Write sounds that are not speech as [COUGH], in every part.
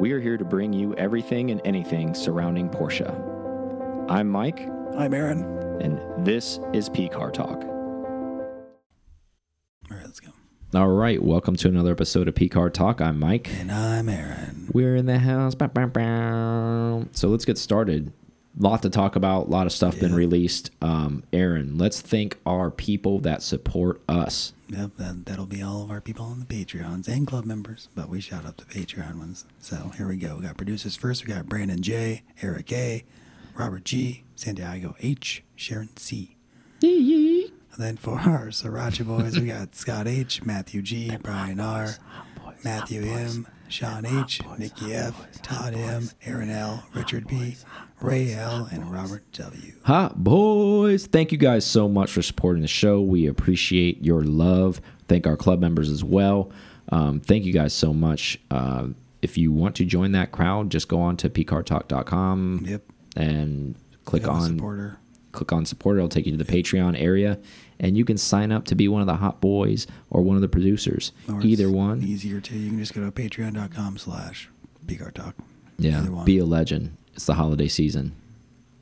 We are here to bring you everything and anything surrounding Porsche. I'm Mike, I'm Aaron. and this is P Car Talk. All right, let's go. All right, welcome to another episode of P Car Talk. I'm Mike. And I'm Aaron. We're in the house. Bow, bow, bow. So let's get started. Lot to talk about. A lot of stuff been released. Um, Aaron, let's thank our people that support us. Yep, that, that'll be all of our people on the Patreons and club members, but we shout out the Patreon ones. So here we go. We got producers first. We got Brandon J, Eric A, Robert G, Santiago H, Sharon C. And then for [LAUGHS] our Sriracha boys, we got Scott H, Matthew G, Brian R, Matthew M, Sean H, Nikki F, Todd M, Aaron L, Richard B, Ray L, and Robert W. Hot boys. Thank you guys so much for supporting the show. We appreciate your love. Thank our club members as well. Um, thank you guys so much. Uh, if you want to join that crowd, just go on to pcartalk.com Yep. and click Become on supporter. click on support. It'll take you to the Patreon area, and you can sign up to be one of the hot boys or one of the producers. Or Either one. Easier too. You can just go to patreon.com slash Talk. Yeah, be a legend. It's the holiday season.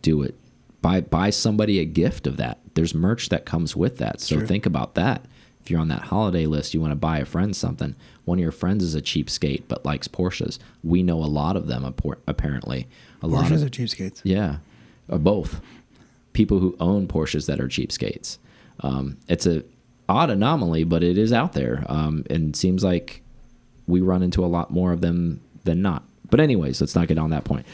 Do it. Buy buy somebody a gift of that. There's merch that comes with that. So True. think about that. If you're on that holiday list, you want to buy a friend something. One of your friends is a cheapskate but likes Porsches. We know a lot of them apparently. A lot Porsches of are cheapskates. yeah, or both. People who own Porsches that are cheapskates. Um, it's a odd anomaly, but it is out there, um, and seems like we run into a lot more of them than not. But anyways, let's not get on that point.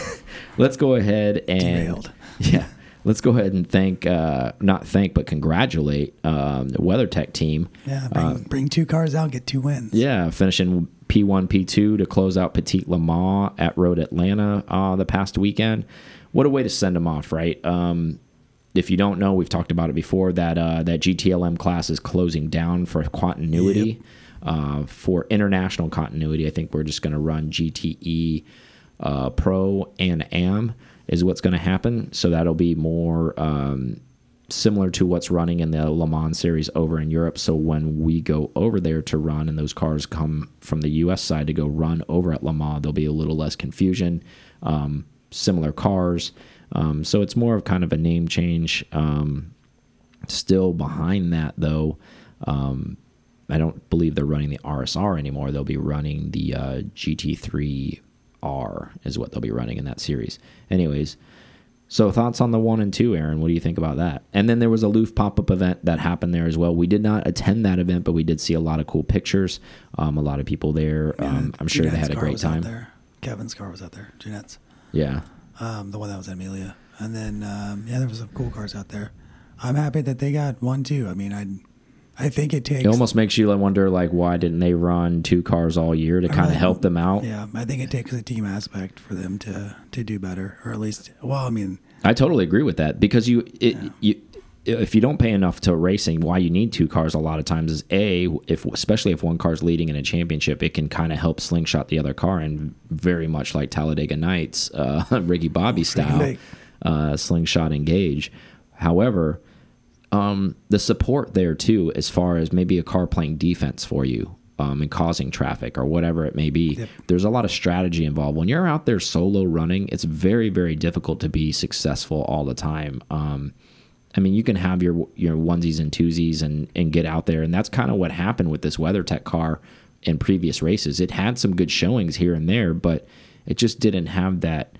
[LAUGHS] let's go ahead and Derailed. [LAUGHS] yeah, let's go ahead and thank, uh, not thank, but congratulate um, the WeatherTech team. Yeah, bring, bring two cars out, get two wins. Uh, Yeah, finishing P1, P2 to close out Petit Le Mans at Road Atlanta uh, the past weekend. What a way to send them off, right? Um, if you don't know, we've talked about it before that uh, that GTLM class is closing down for continuity. Uh, for international continuity, I think we're just going to run GTE uh, Pro and AM is what's going to happen. So that'll be more um, similar to what's running in the Le Mans series over in Europe. So when we go over there to run and those cars come from the US side to go run over at Le Mans, there'll be a little less confusion. Um, similar cars. Um, so it's more of kind of a name change. Um, still behind that though, um, I don't believe they're running the RSR anymore. They'll be running the uh, GT3R is what they'll be running in that series. Anyways, so thoughts on the one and two, Aaron? What do you think about that? And then there was a Loof pop up event that happened there as well. We did not attend that event, but we did see a lot of cool pictures. Um, a lot of people there. Um, I'm sure they had a great time. There. Kevin's car was out there. Jeanette's, Yeah, um, the one that was at Amelia, and then um, yeah, there was some cool cars out there. I'm happy that they got one too. I mean, I, I think it takes. it almost makes you wonder, like, why didn't they run two cars all year to kind of help them out? Yeah, I think it takes a team aspect for them to to do better, or at least, well, I mean, I totally agree with that because you it, you if you don't pay enough to racing, why you need two cars a lot of times is a if especially if one car's leading in a championship, it can kind of help slingshot the other car, and very much like Talladega Nights, [LAUGHS] uh, Ricky Bobby style, uh, slingshot engage. However, um, the support there too, as far as maybe a car playing defense for you um, and causing traffic or whatever it may be. Yep. There's a lot of strategy involved. When you're out there solo running, it's very, very difficult to be successful all the time. Um, I mean, you can have your your onesies and twosies and and get out there, and that's kind of what happened with this WeatherTech car in previous races. It had some good showings here and there, but it just didn't have that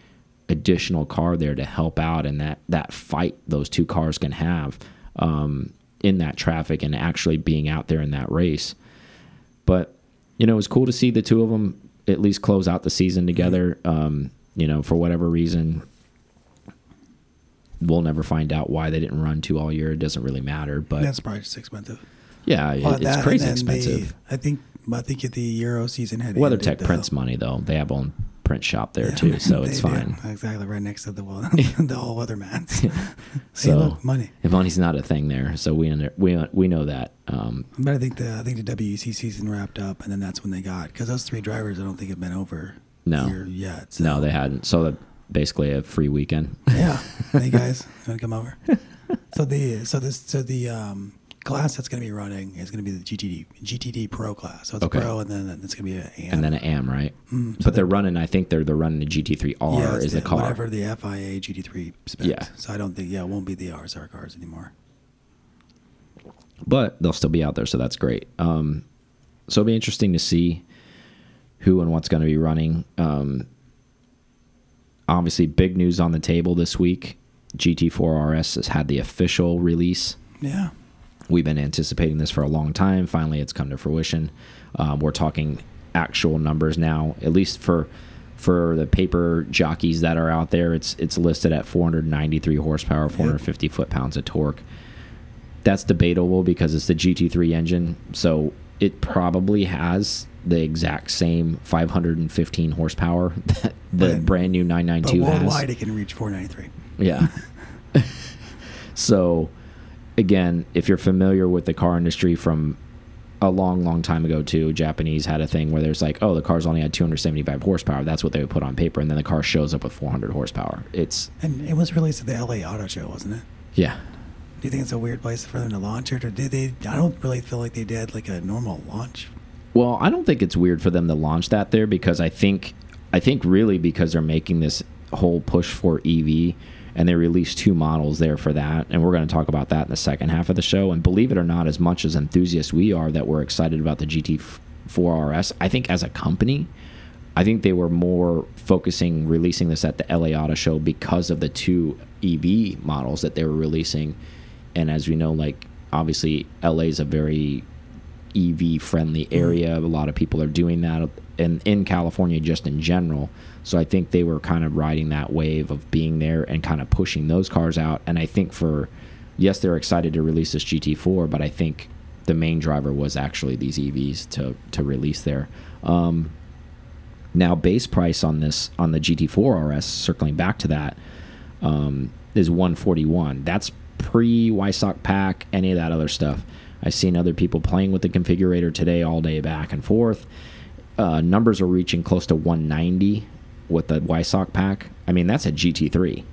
additional car there to help out and that that fight those two cars can have um, in that traffic and actually being out there in that race. But you know, it was cool to see the two of them at least close out the season together. Um, you know, for whatever reason, we'll never find out why they didn't run two all year. It doesn't really matter. But that's probably just expensive. yeah, it- it's crazy and then they- expensive. I think I think at the Euro season had WeatherTech prints money though. They have own print shop there Yeah, too, [LAUGHS] so it's do. fine. Exactly, right next to the well, [LAUGHS] [LAUGHS] the all weather mats. hey, So look, money. if money's not a thing there, so we under, we we know that. Um, But I think the I think the WEC season wrapped up, and then that's when they got because those three drivers I don't think have been over No. here yet. So. no, they hadn't. So that basically a free weekend. Yeah. [LAUGHS] Hey guys, want to come over? So the so this so the um, class that's going to be running is going to be the GTD GTD Pro class. So it's Okay. a Pro, and then it's going to be an AM. and then an AM, right? Mm, so but they're running. I think they're they're running the GT3R yeah, is the car. whatever the FIA GT3 specs. Yeah. So I don't think yeah, it won't be the RSR cars anymore. but they'll still be out there, so that's great. Um, so it'll be interesting to see who and what's going to be running. Um, obviously, big news on the table this week. GT4 RS has had the official release. Yeah. We've been anticipating this for a long time. Finally, it's come to fruition. Um, we're talking actual numbers now, at least for for the paper jockeys that are out there. It's it's listed at 493 horsepower, 450 foot pounds of torque. That's debatable because it's the GT3 engine, so it probably has the exact same 515 horsepower [LAUGHS] that the But- brand new But 992 has. worldwide, it can reach 493. Yeah. [LAUGHS] so, again, if you're familiar with the car industry from a long, long time ago, too, Japanese had a thing where there's like, oh, the car's only had 275 horsepower. That's what they would put on paper, and then the car shows up with 400 horsepower. It's And it was released at the LA Auto Show, wasn't it? yeah, Do you think it's a weird place for them to launch it, or did they? I don't really feel like they did like a normal launch. Well, I don't think it's weird for them to launch that there because I think I think really because they're making this whole push for EV and they released two models there for that. And we're going to talk about that in the second half of the show. And believe it or not as much as enthusiasts we are that we're excited about the GT4 RS, I think as a company I think they were more focusing releasing this at the LA Auto Show because of the two EV models that they were releasing. And as we know like obviously LA is a very EV friendly area. A lot of people are doing that in in California just in general. So I think they were kind of riding that wave of being there and kind of pushing those cars out. And I think for yes, they're excited to release this GT4, but I think the main driver was actually these EVs to to release there. Um, now base price on this on the GT4 RS, circling back to that, um, is 141. That's pre Weissach pack, any of that other stuff. I've seen other people playing with the configurator today all day back and forth. Uh, numbers are reaching close to 190 with the Weissach pack. I mean, that's a GT3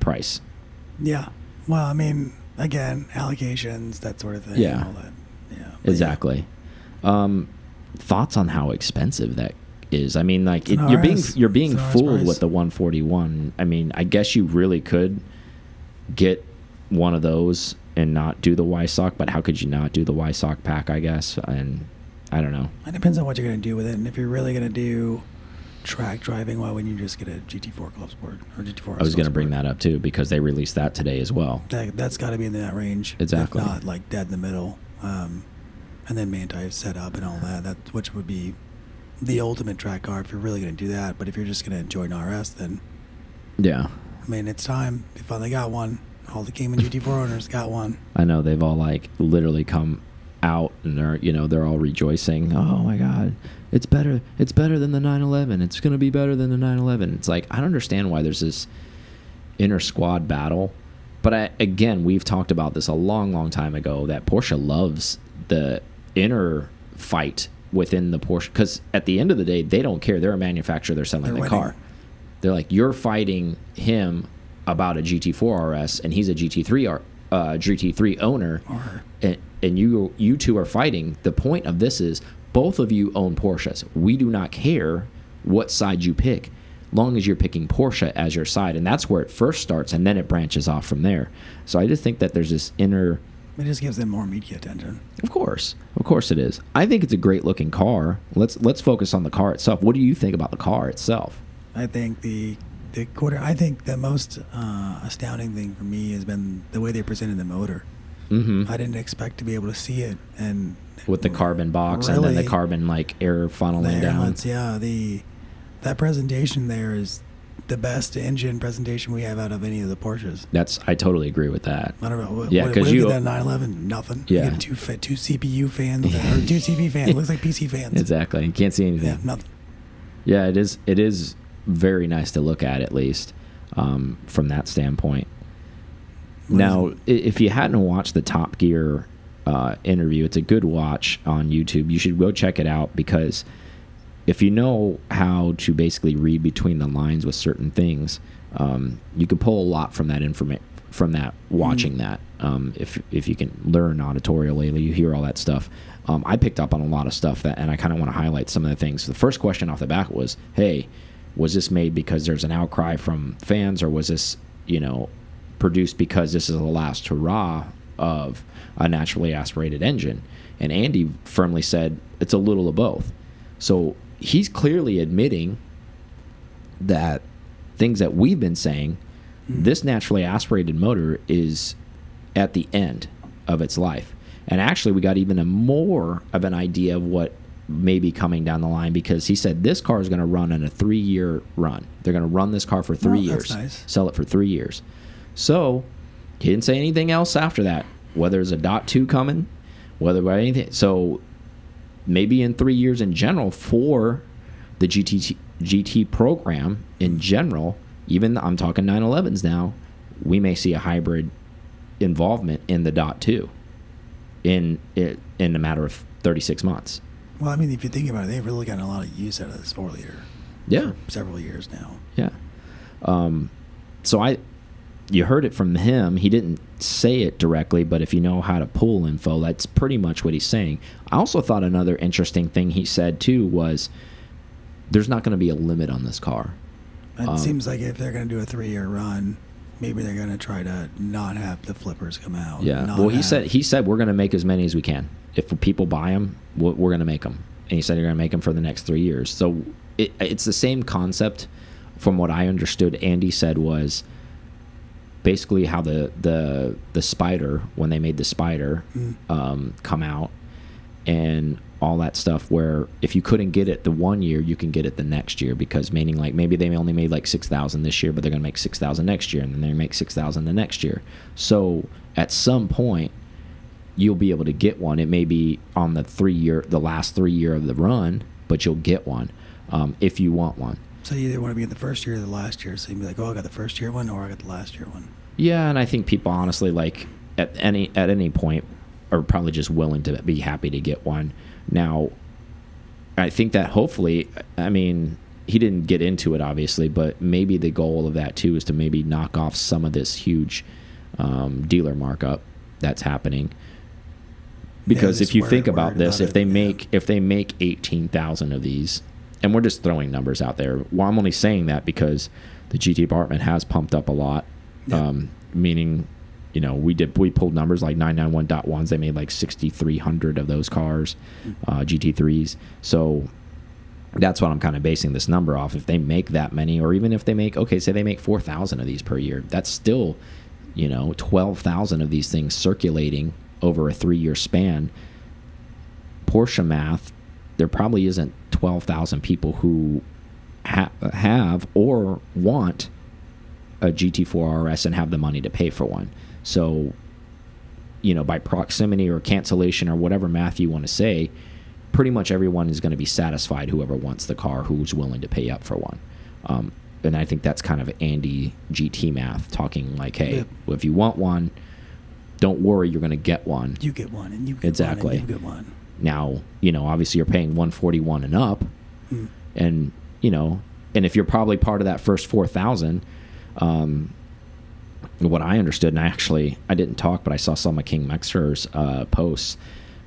price. Yeah. Well, I mean, again, allocations, that sort of thing. Yeah. All that. Yeah. Exactly. Um, thoughts on how expensive that is? I mean, like it, you're being you're being It's an RS fooled price. with the 141. I mean, I guess you really could get one of those and not do the Weissach, but how could you not do the Weissach pack? I guess, and I don't know. It depends on what you're going to do with it. And if you're really going to do track driving, why wouldn't you just get a GT4 Club Sport or GT4? I was going to bring that up too because they released that today as well. That, that's got to be in that range. Exactly. If not, like dead in the middle. Um, and then Manthey set up and all that, that which would be the ultimate track car if you're really going to do that. But if you're just going to enjoy an RS, then, Yeah, I mean, it's time. You finally got one. All the Cayman GT4 owners got one. I know they've all like literally come out and they're you know they're all rejoicing. Oh my god, it's better. It's better than the 911. It's gonna be better than the 911. It's like I don't understand why there's this inner squad battle. But I, again, we've talked about this a long, long time ago that Porsche loves the inner fight within the Porsche because at the end of the day, they don't care. They're a manufacturer. They're selling They're the winning. car. They're like you're fighting him about a GT4 RS, and he's a GT3 R, uh, GT3 owner, and, and you you two are fighting. The point of this is both of you own Porsches. We do not care what side you pick, long as you're picking Porsche as your side, and that's where it first starts, and then it branches off from there. So I just think that there's this inner. it just gives them more media attention. Of course, of course it is. I think it's a great looking car. Let's let's focus on the car itself. What do you think about the car itself? I think the the quarter. I think the most uh, astounding thing for me has been the way they presented the motor. Mm-hmm. I didn't expect to be able to see it, and With the carbon box and then the carbon like air funneling down. yeah, the that presentation there is the best engine presentation we have out of any of the Porsches. That's I totally agree with that. I don't know. What, Yeah, because you- that 911, nothing. Yeah. two two CPU fans or two CP fans. Looks like PC fans. Exactly. You can't see anything. Yeah, nothing. Yeah, it is. It is very nice to look at, at least um, from that standpoint. Now, if you hadn't watched the Top Gear uh, interview, it's a good watch on YouTube. You should go check it out because if you know how to basically read between the lines with certain things, um, you can pull a lot from that information from that watching that. Um, if if you can learn auditorially, you hear all that stuff. Um, I picked up on a lot of stuff that, and I kind of want to highlight some of the things. The first question off the back was, "Hey, was this made because there's an outcry from fans, or was this, you know, produced because this is the last hurrah of a naturally aspirated engine?" And Andy firmly said it's a little of both. So he's clearly admitting that things that we've been saying, hmm. this naturally aspirated motor is at the end of its life. And actually, we got even a more of an idea of what may be coming down the line because he said this car is going to run in a three year run. They're going to run this car for three Oh, years, nice. sell it for three years. So he didn't say anything else after that, whether there's a dot two coming, whether anything. So maybe in three years in general for the GT GT program in general, even I'm talking 911s now, we may see a hybrid involvement in the dot two in it in a matter of 36 months. Well, I mean, if you think about it, they've really gotten a lot of use out of this four liter. Yeah. Several years now. Yeah. Um, so I, you heard it from him. He didn't say it directly, but if you know how to pull info, that's pretty much what he's saying. I also thought another interesting thing he said too was, there's not going to be a limit on this car. It Um, seems like if they're going to do a three year run, maybe they're going to try to not have the flippers come out. Yeah. Well, he said he said we're going to make as many as we can. If people buy them, we're going to make them. And he said you're going to make them for the next three years. So it, it's the same concept. From what I understood, Andy said was basically how the the the spider when they made the spider Mm. um, come out and all that stuff where if you couldn't get it the one year you can get it the next year because meaning like maybe they only made like 6000 this year but they're going to make 6000 next year and then they make 6000 the next year so at some point you'll be able to get one it may be on the three year the last three year of the run but you'll get one um, if you want one So you either want to be in the first year or the last year. So you'd be like, oh, I got the first year one or I got the last year one. Yeah, and I think people honestly like at any at any point are probably just willing to be happy to get one. Now, I think that hopefully, I mean, he didn't get into it obviously, but maybe the goal of that too is to maybe knock off some of this huge um, dealer markup that's happening. Because just if you worried- think about this, about if it, they yeah. make if they make eighteen thousand of these, and we're just throwing numbers out there. Well, I'm only saying that because the GT department has pumped up a lot. Yeah. Um, meaning, you know, we did we pulled numbers like 991.1s. They made like 6,300 of those cars, uh, GT3s. So that's what I'm kind of basing this number off. If they make that many, or even if they make okay, say they make 4,000 of these per year, that's still, you know, 12,000 of these things circulating over a three-year span. Porsche math, there probably isn't 12,000 people who ha have or want a GT4 RS and have the money to pay for one. So, you know, by proximity or cancellation or whatever math you want to say, pretty much everyone is going to be satisfied, whoever wants the car, who's willing to pay up for one. Um, and I think that's kind of Andy GT math talking like, hey, Yep. if you want one, don't worry, you're going to get one. You get one and you get Exactly. one you get one. Now, you know, obviously you're paying 141 and up, Mm. and you know, and if you're probably part of that first 4,000, um, what I understood, and I actually I didn't talk, but I saw some of King Mexer's uh, posts.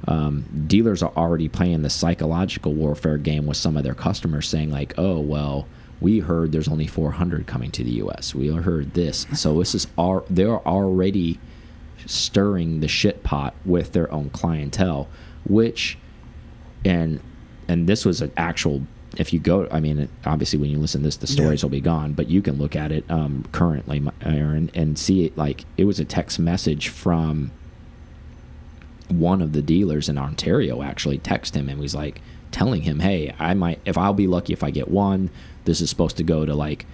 Um, dealers are already playing the psychological warfare game with some of their customers, saying like, "Oh, well, we heard there's only 400 coming to the U.S. We heard this, so this is our they're already stirring the shit pot with their own clientele, which and and this was an actual if you go i mean obviously when you listen to this the stories Yeah. will be gone but you can look at it um, currently aaron and see it like it was a text message from one of the dealers in ontario actually text him and was like telling him hey i might if i'll be lucky if i get one this is supposed to go to like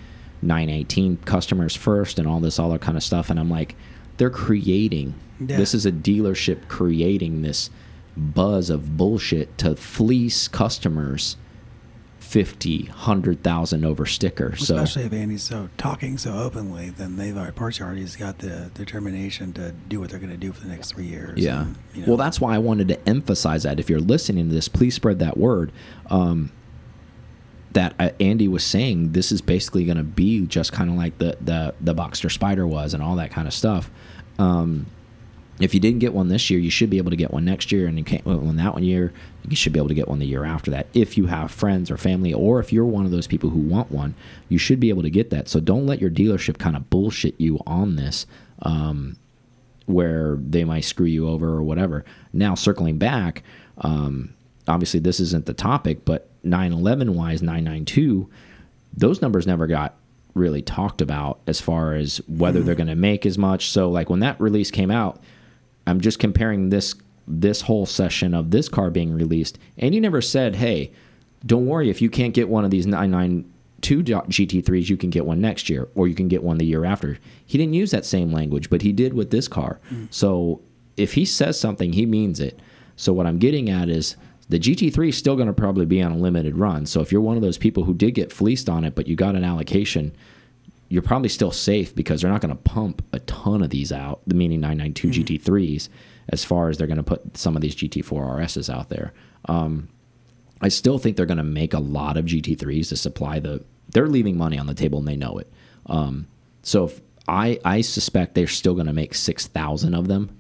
918 customers first and all this other kind of stuff and i'm like they're creating Yeah. this is a dealership creating this buzz of bullshit to fleece customers 50 100,000 over sticker so Especially if Andy's so talking so openly, then they've already Porsche already's got the determination to do what they're going to do for the next three years. yeah and, you know, well that's why i wanted to emphasize that if you're listening to this please spread that word um, that uh, Andy was saying this is basically going to be just kind of like the the the Boxster Spider was and all that kind of stuff. Um, if you didn't get one this year, you should be able to get one next year, and you can't one that one year. You should be able to get one the year after that. If you have friends or family, or if you're one of those people who want one, you should be able to get that. So don't let your dealership kind of bullshit you on this, um, where they might screw you over or whatever. Now circling back, um, obviously this isn't the topic, but 911 wise, 992, those numbers never got really talked about as far as whether they're going to make as much. So like when that release came out I'm just comparing this this whole session of this car being released, and he never said, "Hey, don't worry if you can't get one of these 992 GT3s, you can get one next year, or you can get one the year after." He didn't use that same language, but he did with this car. Mm. So if he says something, he means it. So what I'm getting at is the GT3 is still going to probably be on a limited run. So if you're one of those people who did get fleeced on it, but you got an allocation, you're probably still safe because they're not going to pump a ton of these out, the meaning 992 mm. GT3s, as far as they're going to put some of these GT4 RSs out there. Um, I still think they're going to make a lot of GT3s to supply the. They're leaving money on the table and they know it. Um, so I I suspect they're still going to make six thousand of them,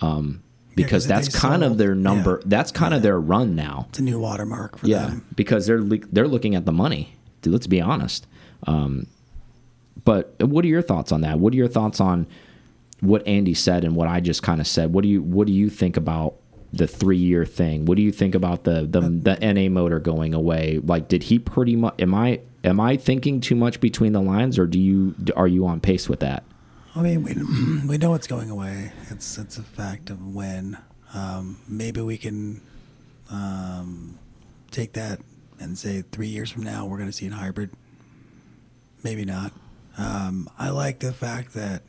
um, because yeah, that's kind sold, of their number. Yeah, that's kind yeah. of their run now. It's a new watermark for them. yeah, them. because they're they're looking at the money. Let's be honest. Um, but what are your thoughts on that? What are your thoughts on what Andy said and what I just kind of said? What do you what do you think about the three year thing? What do you think about the the the NA motor going away? Like, did he pretty much? Am I am I thinking too much between the lines, or do you are you on pace with that? I mean, we [CLEARS THROAT] we know it's going away. It's it's a fact of when. Um, maybe we can um, take that and say three years from now we're going to see a hybrid. Maybe not. Um, I like the fact that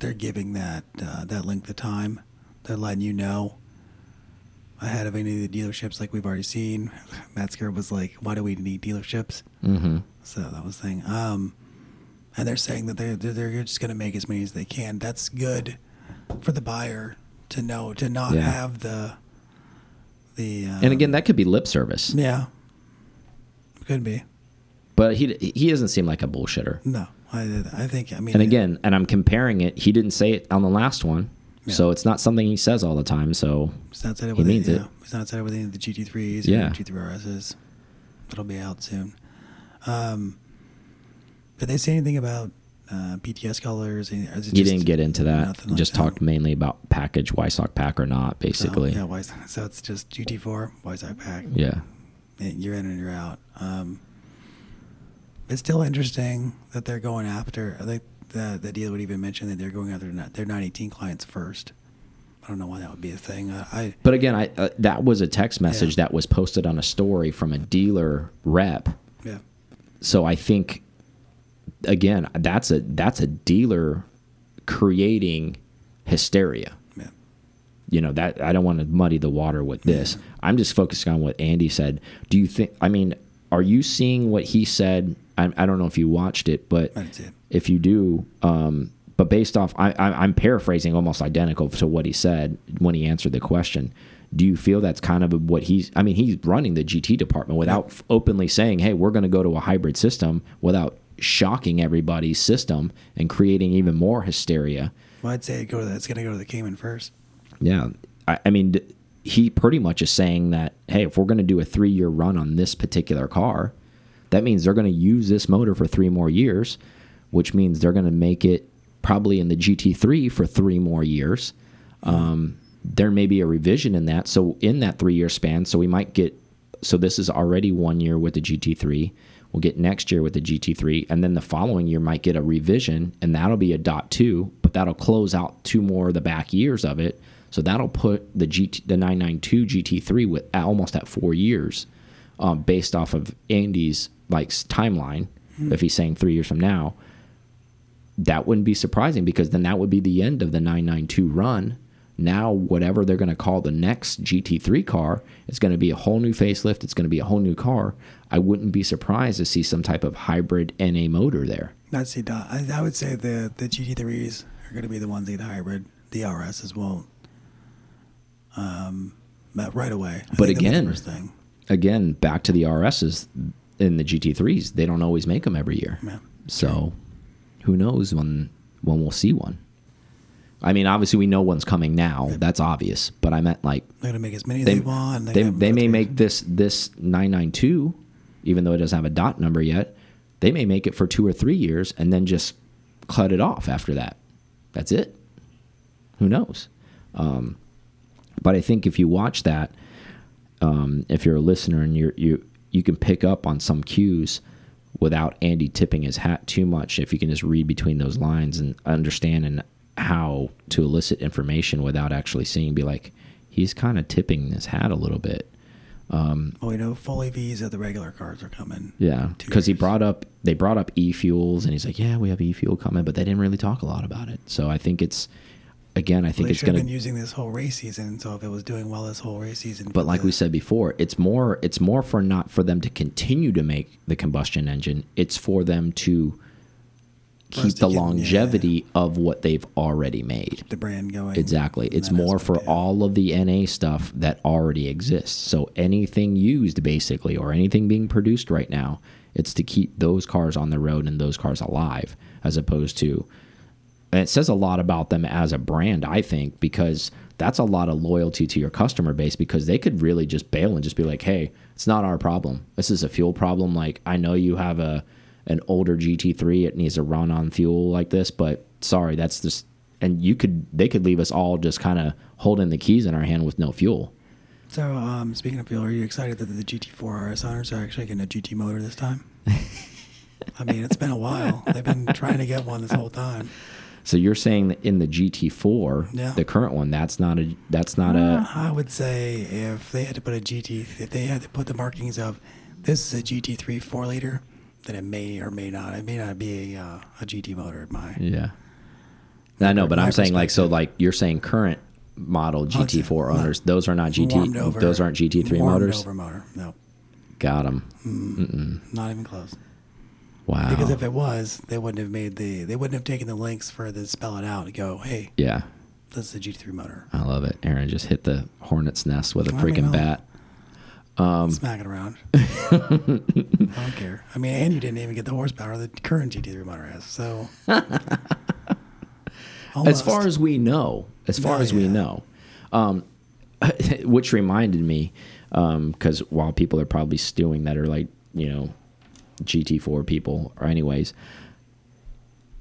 they're giving that uh, that length of time. They're letting you know ahead of any of the dealerships, like we've already seen. Matt [LAUGHS] Metzger was like, "Why do we need dealerships?" Mm -hmm. So that was the thing. Um, and they're saying that they're they're just going to make as many as they can. That's good for the buyer to know to not yeah. have the the. Um, and again, that could be lip service. Yeah, could be. But he he doesn't seem like a bullshitter. No, I I think I mean. And again, and I'm comparing it. He didn't say it on the last one, yeah. so it's not something he says all the time. So he's not said it he means it. Yeah, he's not said it with any of the GT3s. Yeah, GT3 RSs. That'll be out soon. Um, did they say anything about uh, PTS colors? He didn't get into that. Like just that. talked mainly about package Weissach pack or not, basically. So, yeah. So it's just GT4 Weissach pack. Yeah. You're in and you're out. Um, it's still interesting that they're going after. I think the the deal would even mention that they're going after their 918 clients first. I don't know why that would be a thing. Uh, I but again, I uh, that was a text message yeah. that was posted on a story from a dealer rep. Yeah. So I think again, that's a that's a dealer creating hysteria. Yeah. You know that I don't want to muddy the water with this. Yeah. I'm just focusing on what Andy said. Do you think? I mean, are you seeing what he said I, I don't know if you watched it, but if you do, um, but based off, I, I, am paraphrasing almost identical to what he said when he answered the question. Do you feel that's kind of what he's? I mean, he's running the GT department without yeah. openly saying, "Hey, we're going to go to a hybrid system," without shocking everybody's system and creating even more hysteria. Well, I'd say go to that. It's going to go to the Cayman first. Yeah, I, I mean, he pretty much is saying that, hey, if we're going to do a three year run on this particular car, that means they're going to use this motor for three more years, which means they're going to make it probably in the GT3 for three more years. Um, there may be a revision in that. So in that three year span, so we might get. So this is already one year with the GT3. We'll get next year with the GT3, and then the following year might get a revision, and that'll be a dot two, but that'll close out two more of the back years of it. So that'll put the GT, the 992 GT3 with almost at four years, um, based off of Andy's like timeline, hmm. if he's saying three years from now, that wouldn't be surprising because then that would be the end of the 992 run. Now, whatever they're going to call the next GT3 car, it's going to be a whole new facelift. It's going to be a whole new car. I wouldn't be surprised to see some type of hybrid NA motor there. I'd say I, I would say the the GT3s are going to be the ones that hybrid. The RSs won't. Um, right away. I but again, again, back to the RSs in the GT3s, they don't always make them every year. Yeah. So who knows when when we'll see one? I mean, obviously we know one's coming now. That's obvious. But I meant like They're gonna make as many as they, want. and they, them they may make this this 992 even though it doesn't have a dot number yet they may make it for two or three years and then just cut it off after that that's it who knows um, but i think if you watch that um, if you're a listener and you're you you can pick up on some cues without andy tipping his hat too much if you can just read between those lines and understand and how to elicit information without actually seeing be like he's kind of tipping his hat a little bit. Oh, you know full EVs of the regular cars are coming. yeah because he brought up they brought up e-fuels and he's like yeah we have e-fuel coming but they didn't really talk a lot about it. So i think it's again i think they it's gonna been using this whole race season. So if it was doing well this whole race season, but like we said before it's more it's more for not for them to continue to make the combustion engine it's for them to keep the get- yeah. longevity of what they've already made the brand going. Exactly. It's more for yeah. all of the NA stuff that already exists. So anything used basically or anything being produced right now, it's to keep those cars on the road and those cars alive as opposed to and it says a lot about them as a brand, I think, because that's a lot of loyalty to your customer base because they could really just bail and just be like, "Hey, it's not our problem. This is a fuel problem. Like, I know you have a an older GT3, it needs to run on fuel like this, but sorry, that's just and you could they could leave us all just kind of holding the keys in our hand with no fuel. So, um, speaking of fuel, are you excited that the GT4 RS owners are actually getting a GT motor this time? [LAUGHS] I mean, it's been a while. They've been trying to get one this whole time. So you're saying that in the GT4, Yeah. the current one, that's not a that's not a I would say if they had to put a GT, if they had to put the markings of this is a GT3 four liter, then it may or may not. It may not be a, uh, a GT motor in my. Yeah. I know, but I'm saying like so like you're saying current model GT4 no. owners, those are not GT over- those aren't GT3 motors. Over motor. No, Got them. not even close. Wow. Because if it was, they wouldn't have made the. They wouldn't have taken the links for the spell it out and go, hey, yeah. this is a GT3 motor. I love it. Aaron just hit the hornet's nest with a I freaking bat. Um, Smack it around. [LAUGHS] I don't care. I mean, and you didn't even get the horsepower the current GT3 motor has. So, [LAUGHS] As far as we know, as far as we know, um, [LAUGHS] which reminded me, because while people are probably stewing that are like you know GT4 people, or anyways,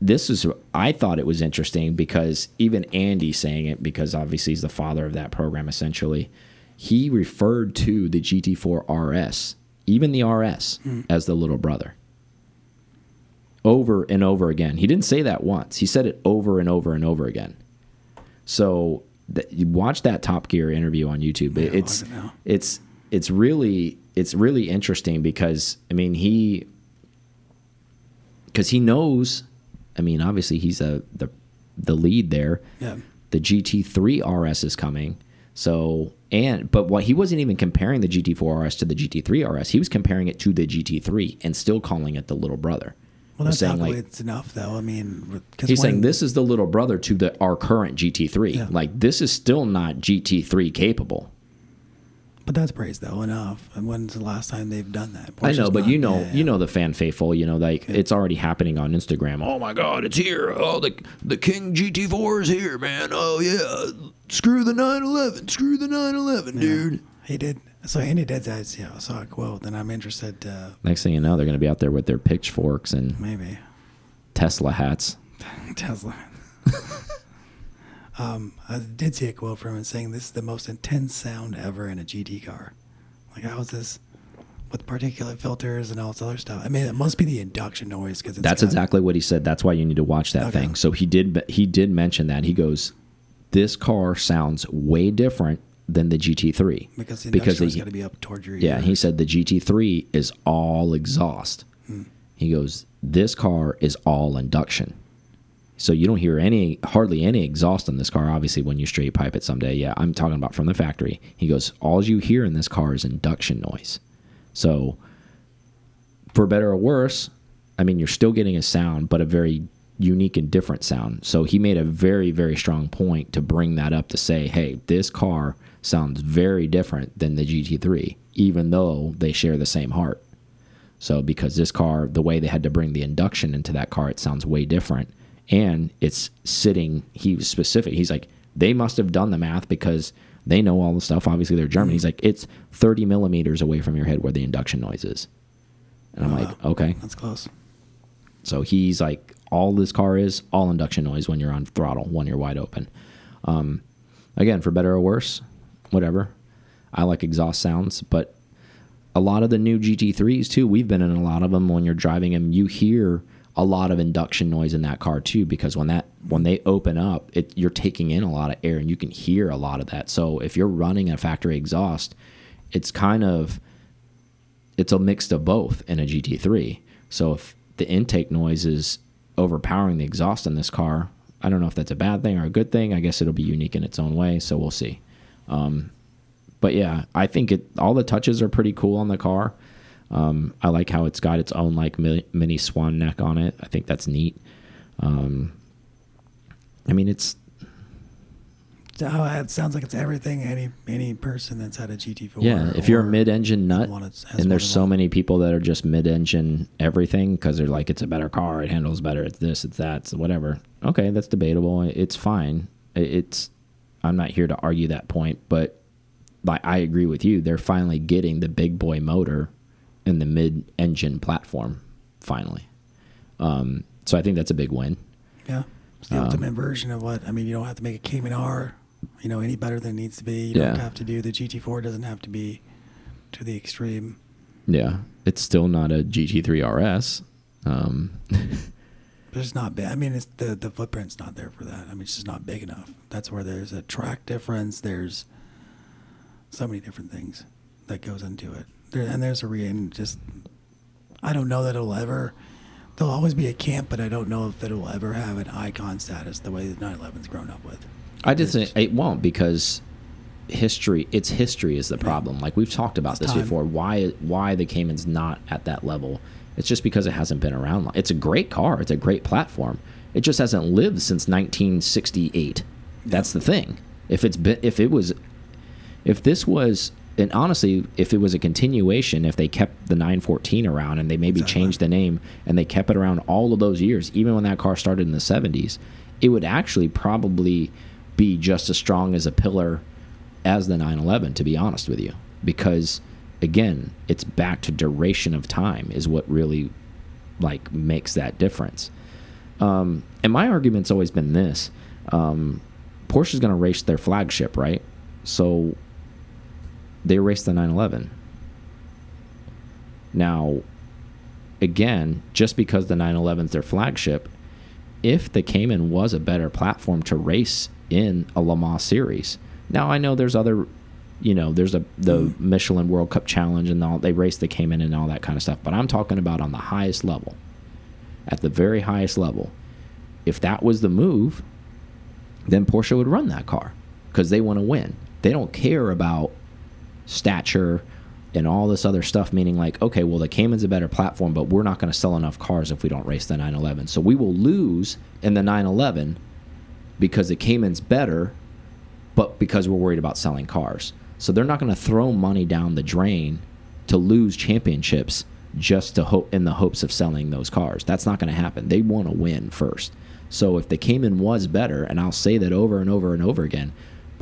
this is I thought it was interesting because even Andy saying it because obviously he's the father of that program essentially, he referred to the GT4 RS, even the RS, as the little brother over and over again. He didn't say that once. He said it over and over and over again. So you watch that Top Gear interview on YouTube. Yeah, it's it it's it's really it's really interesting because I mean he because he knows. I mean, obviously he's a the the lead there. yeah, The GT3 RS is coming. So and but what he wasn't even comparing the GT4 RS to the GT3 RS. He was comparing it to the GT3 and still calling it the little brother. well, that's saying, not like- it's enough though. I mean, He's saying this is the little brother to the our current GT3. Yeah. Like this is still not GT3 capable. But that's praise though enough. And when's the last time they've done that? I know, but you know, yeah, you know the fan faithful. You know, like it's already happening on Instagram. Oh my God, it's here! Oh, the the King GT4 is here, man. Oh yeah, screw the 911, screw the 911, yeah. dude. He did. So Andy did that. Yeah, I saw a quote, and I'm interested. Uh, Next thing you know, they're going to be out there with their pitchforks and maybe Tesla hats. [LAUGHS] Tesla. Um, I did see a quote from him saying this is the most intense sound ever in a GT car. Like how is this with particulate filters and all this other stuff? I mean, it must be the induction noise because That's exactly what he said. That's why you need to watch that Okay. thing. So he did. He did mention that. He goes, "This car sounds way different than the GT3 because the because has got to be up towards your Yeah, he said the GT3 is all exhaust. Hmm. He goes, this car is all induction. So you don't hear any, hardly any exhaust on this car. Obviously, when you straight pipe it someday, yeah, I'm talking about from the factory. He goes, all you hear in this car is induction noise. So, for better or worse, I mean, you're still getting a sound, but a very unique and different sound. So he made a very, very strong point to bring that up to say, hey, this car sounds very different than the GT3, even though they share the same heart. So because this car, the way they had to bring the induction into that car, it sounds way different. And it's sitting. He was specific. He's like, they must have done the math because they know all the stuff. Obviously, they're German. He's like, it's 30 millimeters away from your head where the induction noise is. And I'm like, okay. That's close. So he's like, all this car is all induction noise when you're on throttle, when you're wide open. Um, again, for better or worse, whatever. I like exhaust sounds, but a lot of the new GT3s too, we've been in a lot of them. When you're driving them, you hear a lot of induction noise in that car too, because when that when they open up, it you're taking in a lot of air and you can hear a lot of that. So if you're running a factory exhaust, it's kind of it's a mix of both in a GT3. So if the intake noise is overpowering the exhaust in this car, I don't know if that's a bad thing or a good thing. I guess it'll be unique in its own way, so we'll see. Um, but yeah, I think it all the touches are pretty cool on the car. Um, I like how it's got its own like mini swan neck on it. I think that's neat. Um, I mean, it's So it sounds like it's everything any any person that's had a GT4. Yeah, if you're a mid-engine nut, someone that's- has and there's so many people that are just mid-engine everything because they're like, it's a better car, it handles better, it's this, it's that, it's whatever. Okay, that's debatable. It's fine. It's I'm not here to argue that point, but like I agree with you. They're finally getting the big boy motor in the mid-engine platform. Finally, um, so I think that's a big win. Yeah, it's Um, the ultimate version of what I mean. You don't have to make a Cayman R, you know, any better than it needs to be. You Yeah. don't have to do the GT4. Doesn't have to be to the extreme. Yeah, it's still not a GT3 RS. Um, [LAUGHS] But it's not big. I mean, it's the the footprint's not there for that. I mean, it's just not big enough. That's where there's a track difference. There's so many different things that goes into it. There, and there's a reason. just I don't know that it'll ever. There'll always be a camp, but I don't know if it'll ever have an icon status the way the 911's grown up with. I just It's- think it won't because history its history is the problem. Like we've talked about this time. before. Why why the Cayman's not at that level? It's just because it hasn't been around. long. It's a great car. It's a great platform. It just hasn't lived since 1968. That's the thing. If it's been if it was if this was and honestly, if it was a continuation, if they kept the 914 around and they maybe Exactly. changed the name and they kept it around all of those years, even when that car started in the 70s, it would actually probably be just as strong as a pillar as the 911, to be honest with you. Because again, it's back to duration of time is what really like makes that difference. Um, and my argument's always been this: um, Porsche's going to race their flagship, right? So they race the 911. Now, again, just because the 911's their flagship, if the Cayman was a better platform to race in a Le Mans series. Now I know there's other, you know, there's a the mm. Michelin World Cup Challenge and all they race the Cayman and all that kind of stuff. But I'm talking about on the highest level, at the very highest level. If that was the move, then Porsche would run that car because they want to win. They don't care about stature and all this other stuff, meaning like, okay, well, the Cayman's a better platform, but we're not going to sell enough cars if we don't race the 911. So we will lose in the 911 because the Cayman's better, but because we're worried about selling cars. So they're not going to throw money down the drain to lose championships just to hope in the hopes of selling those cars. That's not going to happen. They want to win first. So if the Cayman was better, and I'll say that over and over and over again,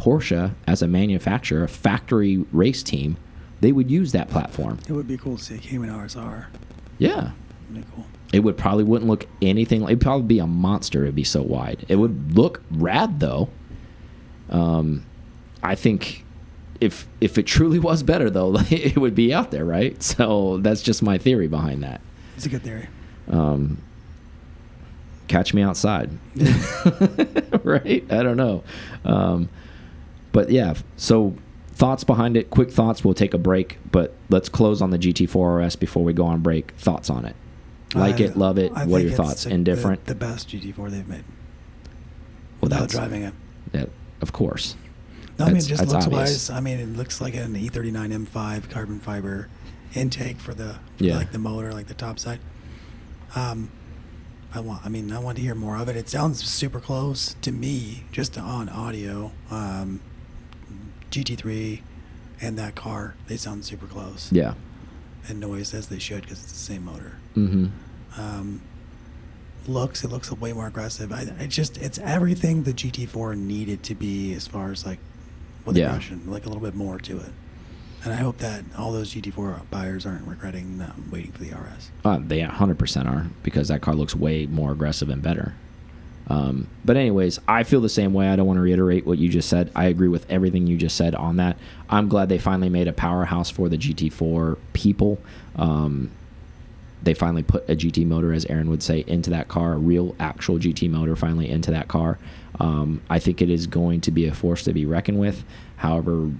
Porsche as a manufacturer, a factory race team, they would use that platform. It would be cool to see a Cayman RSR. Yeah. Cool. It would probably wouldn't look anything. It'd probably be a monster. It'd be so wide. It would look rad though. Um, I think if if it truly [LAUGHS] was better though, [LAUGHS] it would be out there, right? So that's just my theory behind that. It's a good theory. Um, catch me outside, [LAUGHS] right? I don't know, um, but yeah. So thoughts behind it. Quick thoughts. We'll take a break, but let's close on the GT4 RS before we go on break. Thoughts on it? Like I- it, love it. I what are your thoughts? the- Indifferent. The, the best GT4 they've made without driving it. Yeah, of course. No, I mean That's- just looks obvious. wise. I mean, it looks like an E E39 M5 carbon fiber intake for the for Yeah. like the motor, like the top side. Um, I want. I mean, I want to hear more of it. It sounds super close to me, just on audio. Um, GT3 and that car, they sound super close. Yeah. and noise says they should because it's the same motor. Mm-hmm. Um, looks, it looks way more aggressive. I, I just, it's everything the GT4 needed to be as far as like with Yeah. aggression, like a little bit more to it. And I hope that all those GT4 buyers aren't regretting um, waiting for the RS. Uh, they 100% are because that car looks way more aggressive and better. Um, but anyways, I feel the same way. I don't want to reiterate what you just said. I agree with everything you just said on that. I'm glad they finally made a powerhouse for the GT4 people. Um, they finally put a GT motor, as Aaron would say, into that car, a real, actual GT motor finally into that car. Um, I think it is going to be a force to be reckoned with. However,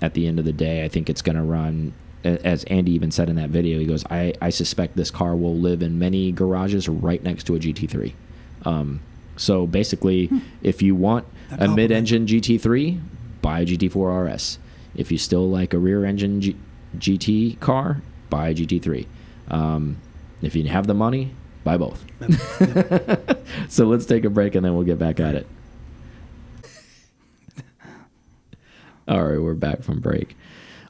at the end of the day, I think it's going to run. As Andy even said in that video, he goes, I, I suspect this car will live in many garages right next to a GT3. Um, so basically, if you want a mid engine GT3, buy a GT4 RS. If you still like a rear engine G GT car, buy a GT3. Um, if you have the money, buy both. [LAUGHS] so let's take a break and then we'll get back at it. [LAUGHS] All right, we're back from break.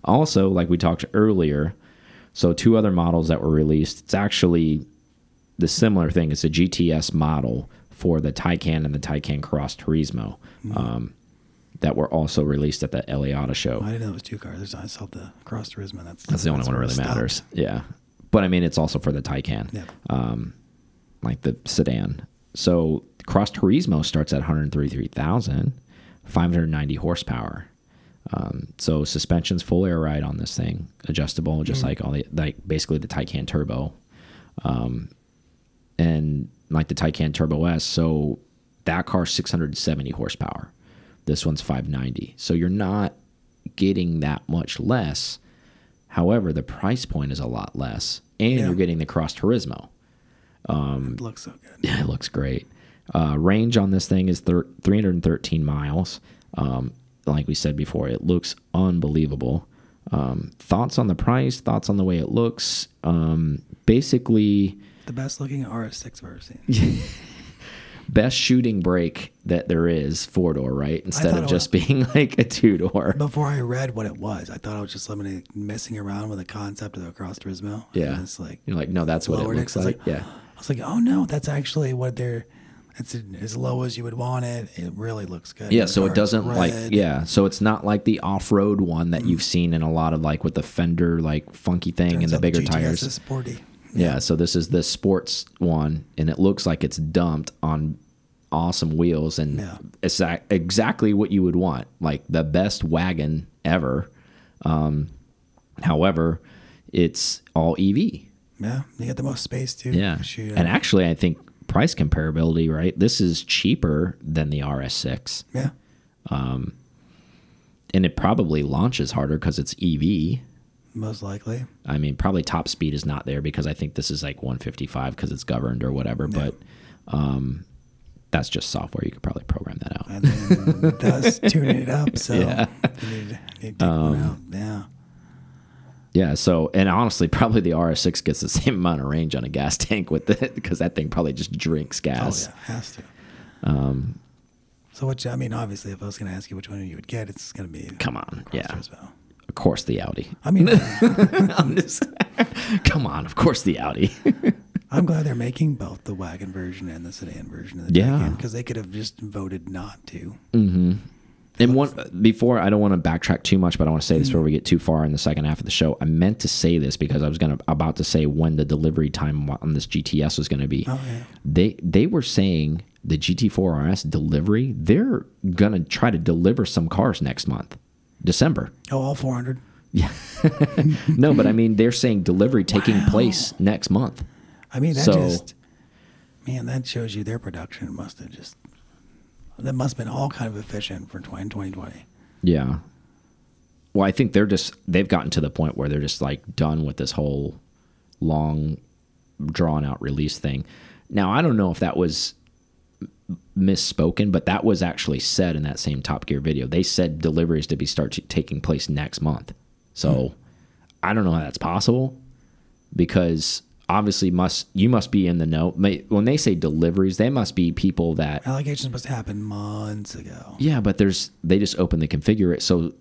Also, like we talked earlier, so two other models that were released. It's actually the similar thing. It's a GTS model for the Taycan and the Taycan Cross Turismo um, that were also released at the LA Auto Show. I didn't know it was two cars. I saw the Cross Turismo. That's That's the only one that really matters. Yeah. But I mean, it's also for the Taycan, Yeah. um, like the sedan. So Cross Turismo starts at 133,000, 590 horsepower. Um, so suspension's full air ride on this thing, adjustable, just like all the like basically the Taycan Turbo, um, and like the Taycan Turbo S. So that car's 670 horsepower. This one's 590. So you're not getting that much less. However, the price point is a lot less, and Yeah. you're getting the Cross Turismo. It looks so good. Yeah, [LAUGHS] it looks great. Uh, range on this thing is thir 313 miles. Um, like we said before, it looks unbelievable. Um, thoughts on the price? Thoughts on the way it looks? Um, basically, The best looking RS6 I've ever seen. [LAUGHS] best shooting brake that there is four door, right? Instead of it just being [LAUGHS] like a two door. Before I read what it was, I thought I was just limited messing around with the concept of the Cross Turismo. Yeah. It's like You're like, no, that's what it looks I was like. Yeah. I was like, oh no, that's actually what they're. It's as low as you would want it. It really looks good. Yeah, so it doesn't like yeah, so it's not like the off-road one that mm. you've seen in a lot of like with the fender like funky thing and the bigger GTS tires. is sporty. Yeah, so this is the sports one, and it looks like it's dumped on awesome wheels and Yeah. exact, exactly what you would want, like the best wagon ever. Um, however, it's all EV. Yeah, you get the most space too. Yeah, Shoot, and actually, I think price comparability, right? This is cheaper than the RS6, yeah, and it probably launches harder because it's EV. Most likely. I mean, probably top speed is not there because I think this is like 155 because it's governed or whatever. But um, that's just software. You could probably program that out. And then [LAUGHS] does tune it up. So Yeah. need, need out. Yeah. Yeah. So, and honestly, [LAUGHS] probably the RS6 gets the [LAUGHS] same amount of range on a gas tank with it because that thing probably just drinks gas. Oh gas. yeah, has to. Um. So which I mean, obviously, if I was going to ask you which one you would get, it's going to be Come on. Yeah. Turismo. Of course, the Audi. [LAUGHS] I mean, I'm just, come on. Of course, the Audi. [LAUGHS] I'm glad they're making both the wagon version and the sedan version of the Yeah. because they could have just voted not to. Mm -hmm. And one before I don't want to backtrack too much, but I want to say this before we get too far in the second half of the show. I meant to say this because I was gonna about to say when the delivery time on this GTS was going to be. Oh, yeah. They they were saying the GT4 RS delivery. They're gonna try to deliver some cars next month, December. Oh, all 400. Yeah. [LAUGHS] No, but I mean they're saying delivery taking place next month. I mean, that So- just man, that shows you their production must have just that must have been all kind of efficient for 20, 2020. Yeah. Well, I think they're just they've gotten to the point where they're just like done with this whole long drawn out release thing. Now, I don't know if that was misspoken, but that was actually said in that same Top Gear video. They said deliveries to be start taking place next month. So, hmm. I don't know how that's possible because obviously must you must be in the know. When they say deliveries, they must be people that Allegations must happen months ago. yeah, but there's they just open the configure it. So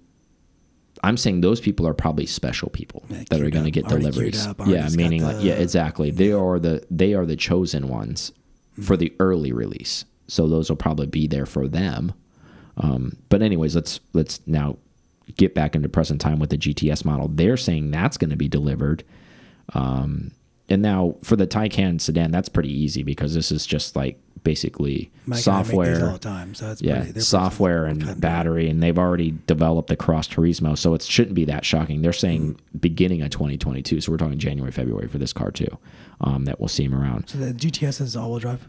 I'm saying those people are probably special people Yeah, that are going to get deliveries. up, yeah, meaning like yeah, the- exactly. They hmm. are the they are the chosen ones hmm. for the early release. So those will probably be there for them. Um, but anyways, let's let's now get back into present time with the GTS model. They're saying that's going to be delivered. Um, and now for the Taycan sedan, that's pretty easy because this is just like basically Mike and I make these all software the time, so yeah, pretty, software and battery, and they've already developed the Cross Turismo, so it shouldn't be that shocking. They're saying beginning of 2022, so we're talking January, February for this car too. Um, that we'll see them around. So the GTS is all-wheel drive.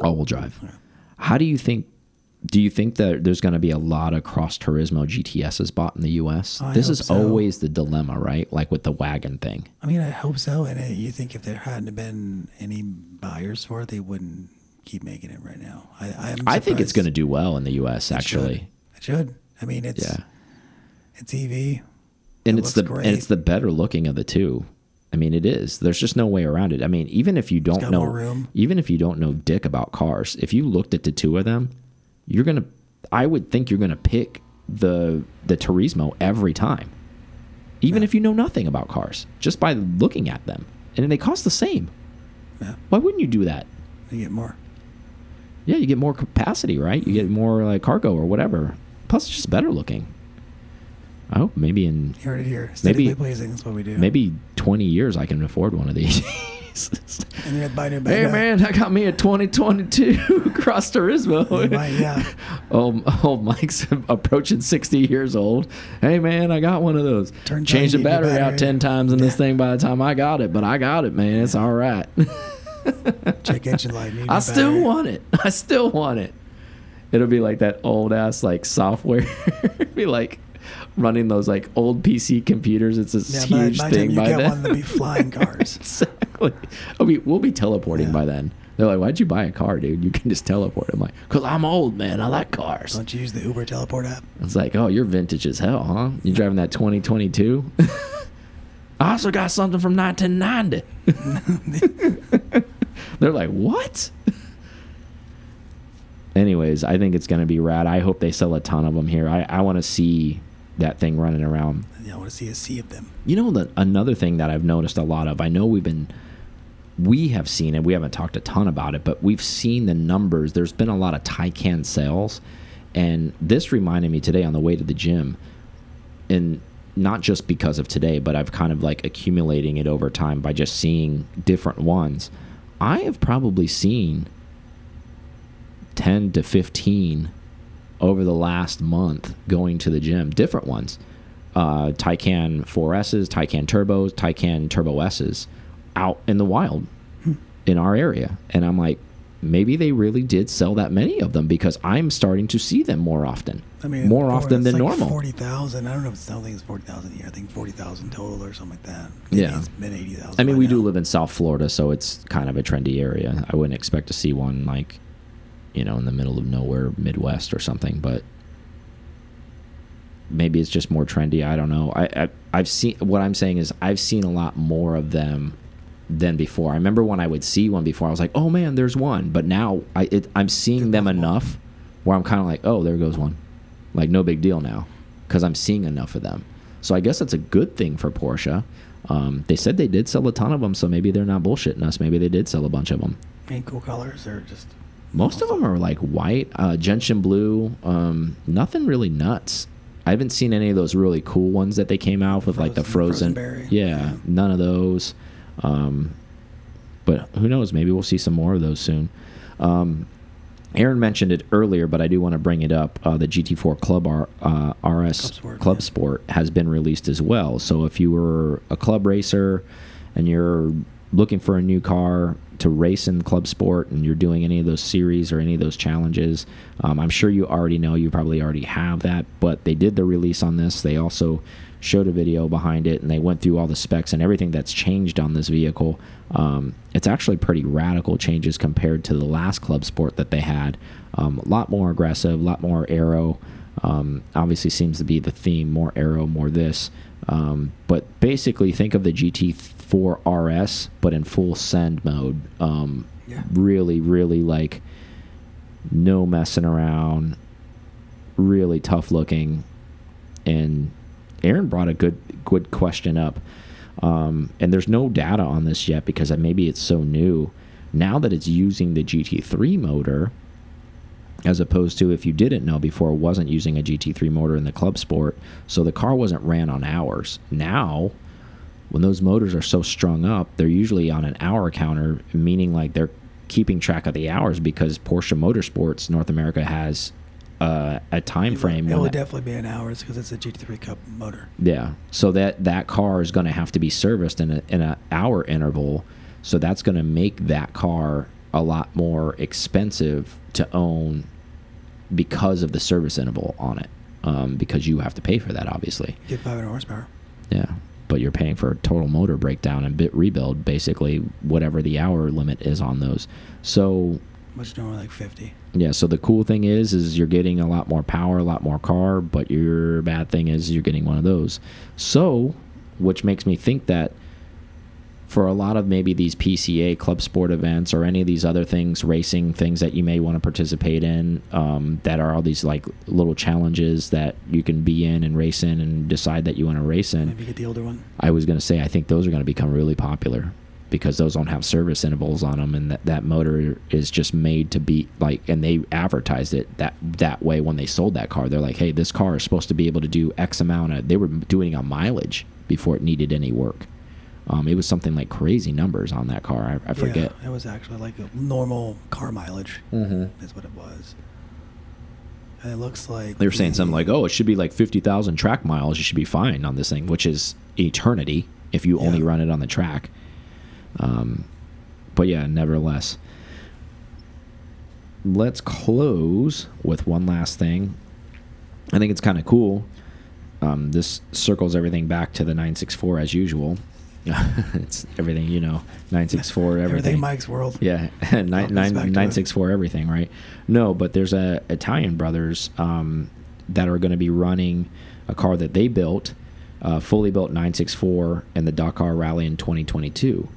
All-wheel drive. How do you think? Do you think that there's going to be a lot of Cross Turismo GTSs bought in the U.S.? I this is so. always the dilemma, right? Like with the wagon thing. I mean, I hope so. And uh, you think if there hadn't been any buyers for it, they wouldn't keep making it right now. I, I think it's going to do well in the U.S. It should. Actually, It should. I mean, it's yeah. it's EV. and It it's the great. and it's the better looking of the two. I mean, it is. There's just no way around it. I mean, even if you don't know, even if you don't know dick about cars, if you looked at the two of them, you're gonna. I would think you're gonna pick the the Turismo every time, even if you know nothing about cars, just by looking at them, and they cost the same. Yeah, Why wouldn't you do that? you get more. Yeah, you get more capacity, right? You get more like cargo or whatever. Plus, it's just better looking. I hope maybe in heard it here. Maybe- pleasing. That's what we do. maybe 20 years I can afford one of these. [LAUGHS] And you buy new hey man, I got me a 2022 [LAUGHS] Cross Turismo. Might, yeah. [LAUGHS] Oh, oh, Mike's approaching 60 years old. Hey man, I got one of those. Turns out Changed the the battery, out 10 times in this thing by the time I got it, but I got it, man. It's all right. Check engine light. I still battery. want it. I still want it. It'll be like that old ass like software. be like running those like old PC computers. It's this Yeah, by, huge by the time thing you by get then. one, they'll be flying [LAUGHS] cars. exactly. I mean, we'll be teleporting Yeah. by then. They're like, "Why'd you buy a car, dude? You can just teleport." I'm like, "Cause I'm old, man. I like cars." Don't you use the Uber teleport app? It's like, "Oh, you're vintage as hell, huh? You're driving that 2022?" [LAUGHS] I also got something from 1990. [LAUGHS] They're like, "What?" Anyways, I think it's gonna be rad. I hope they sell a ton of them here. I, I want to see that thing running around Yeah, I want to see a sea of them. you know, the, another thing that I've noticed a lot of, I know we've been, we have seen it, we haven't talked a ton about it, but we've seen the numbers. There's been a lot of Taycan sales. And this reminded me today on the way to the gym, and not just because of today, but I've kind of like accumulating it over time by just seeing different ones. I have probably seen 10 to 15 over the last month going to the gym, different ones. Uh, Taycan 4Ss, Taycan Turbos, Taycan Turbo Ss out in the wild in our area. And I'm like, maybe they really did sell that many of them because I'm starting to see them more often. I mean, more often than like normal. Forty thousand. I don't know. if it's- I think it's forty thousand a year. I think forty thousand total or something like that. Maybe Yeah. it's been eighty thousand. I mean, we now. do live in South Florida, so it's kind of a trendy area. I wouldn't expect to see one like, you know, in the middle of nowhere, Midwest or something. But maybe it's just more trendy. I don't know. I, I I've seen what I'm saying is I've seen a lot more of them than before. I remember when I would see one before, I was like, oh man, there's one. But now I it, I'm seeing them enough where I'm kind of like, oh, there goes one. Like no big deal now because I'm seeing enough of them. So I guess that's a good thing for Porsche. Um, they said they did sell a ton of them, so maybe they're not bullshitting us. Maybe they did sell a bunch of them. Cool colors or just Most of them are like white, uh, gentian blue. Um, nothing really nuts. I haven't seen any of those really cool ones that they came out with, like the Frozen- frozen. frozen yeah, Yeah. none of those. Um, but who knows? Maybe we'll see some more of those soon. Um, Aaron mentioned it earlier, but I do want to bring it up. Uh, the GT4 Club R, uh, RS Club Sport, Club yeah. Sport has been released as well. So if you were a club racer and you're looking for a new car to race in Club Sport and you're doing any of those series or any of those challenges, um, I'm sure you already know. You probably already have that, but they did the release on this. They also showed a video behind it and they went through all the specs and everything that's changed on this vehicle. Um, it's actually pretty radical changes compared to the last Club Sport that they had. Um, a lot more aggressive, a lot more aero. Um, obviously, seems to be the theme more aero, more this. Um, but basically, think of the GT4 RS, but in full send mode. Um, Yeah. Really, really like no messing around, really tough looking, and Aaron brought a good good question up, um, and there's no data on this yet because maybe it's so new. Now that it's using the GT3 motor, as opposed to if you didn't know before, wasn't using a GT3 motor in the club sport, so the car wasn't ran on hours. Now, when those motors are so strung up, they're usually on an hour counter, meaning like they're keeping track of the hours because Porsche Motorsports North America has uh, a time frame. It would definitely be an hours because it's a GT3 Cup motor. yeah. So that that car is going to have to be serviced in a in an hour interval. So that's going to make that car a lot more expensive to own because of the service interval on it. Um, because you have to pay for that, obviously. You get 500 horsepower. Yeah. But you're paying for a total motor breakdown and bit rebuild, basically whatever the hour limit is on those. So Much normally like 50. yeah, so the cool thing is is you're getting a lot more power, a lot more car, but your bad thing is you're getting one of those. So, which makes me think that for a lot of maybe these PCA club sport events or any of these other things, racing things that you may want to participate in, um, that are all these like little challenges that you can be in and race in and decide that you want to race in. Maybe get the older one. I was going to say I think those are going to become really popular because those don't have service intervals on them, and that, that motor is just made to be like. And they advertised it that that way when they sold that car. They're like, hey, this car is supposed to be able to do X amount of. They were doing a mileage before it needed any work. Um, it was something like crazy numbers on that car. I, I forget. Yeah, it was actually like a normal car mileage. Mm-hmm. Is what it was. And it looks like They were saying something like, "Oh, it should be like fifty thousand track miles. You should be fine on this thing," which is eternity if you only run it on the track. Um, but yeah, nevertheless, let's close with one last thing. I think it's kind of cool. Um, this circles everything back to the 964 as usual. [LAUGHS] it's everything, you know, 964, everything. everything Mike's world. Yeah, [LAUGHS] nine, nine, back it. everything, right? No, but there's a Italian brothers um, that are going to be running a car that they built, uh, fully built 964 and the Dakar Rally in 2022.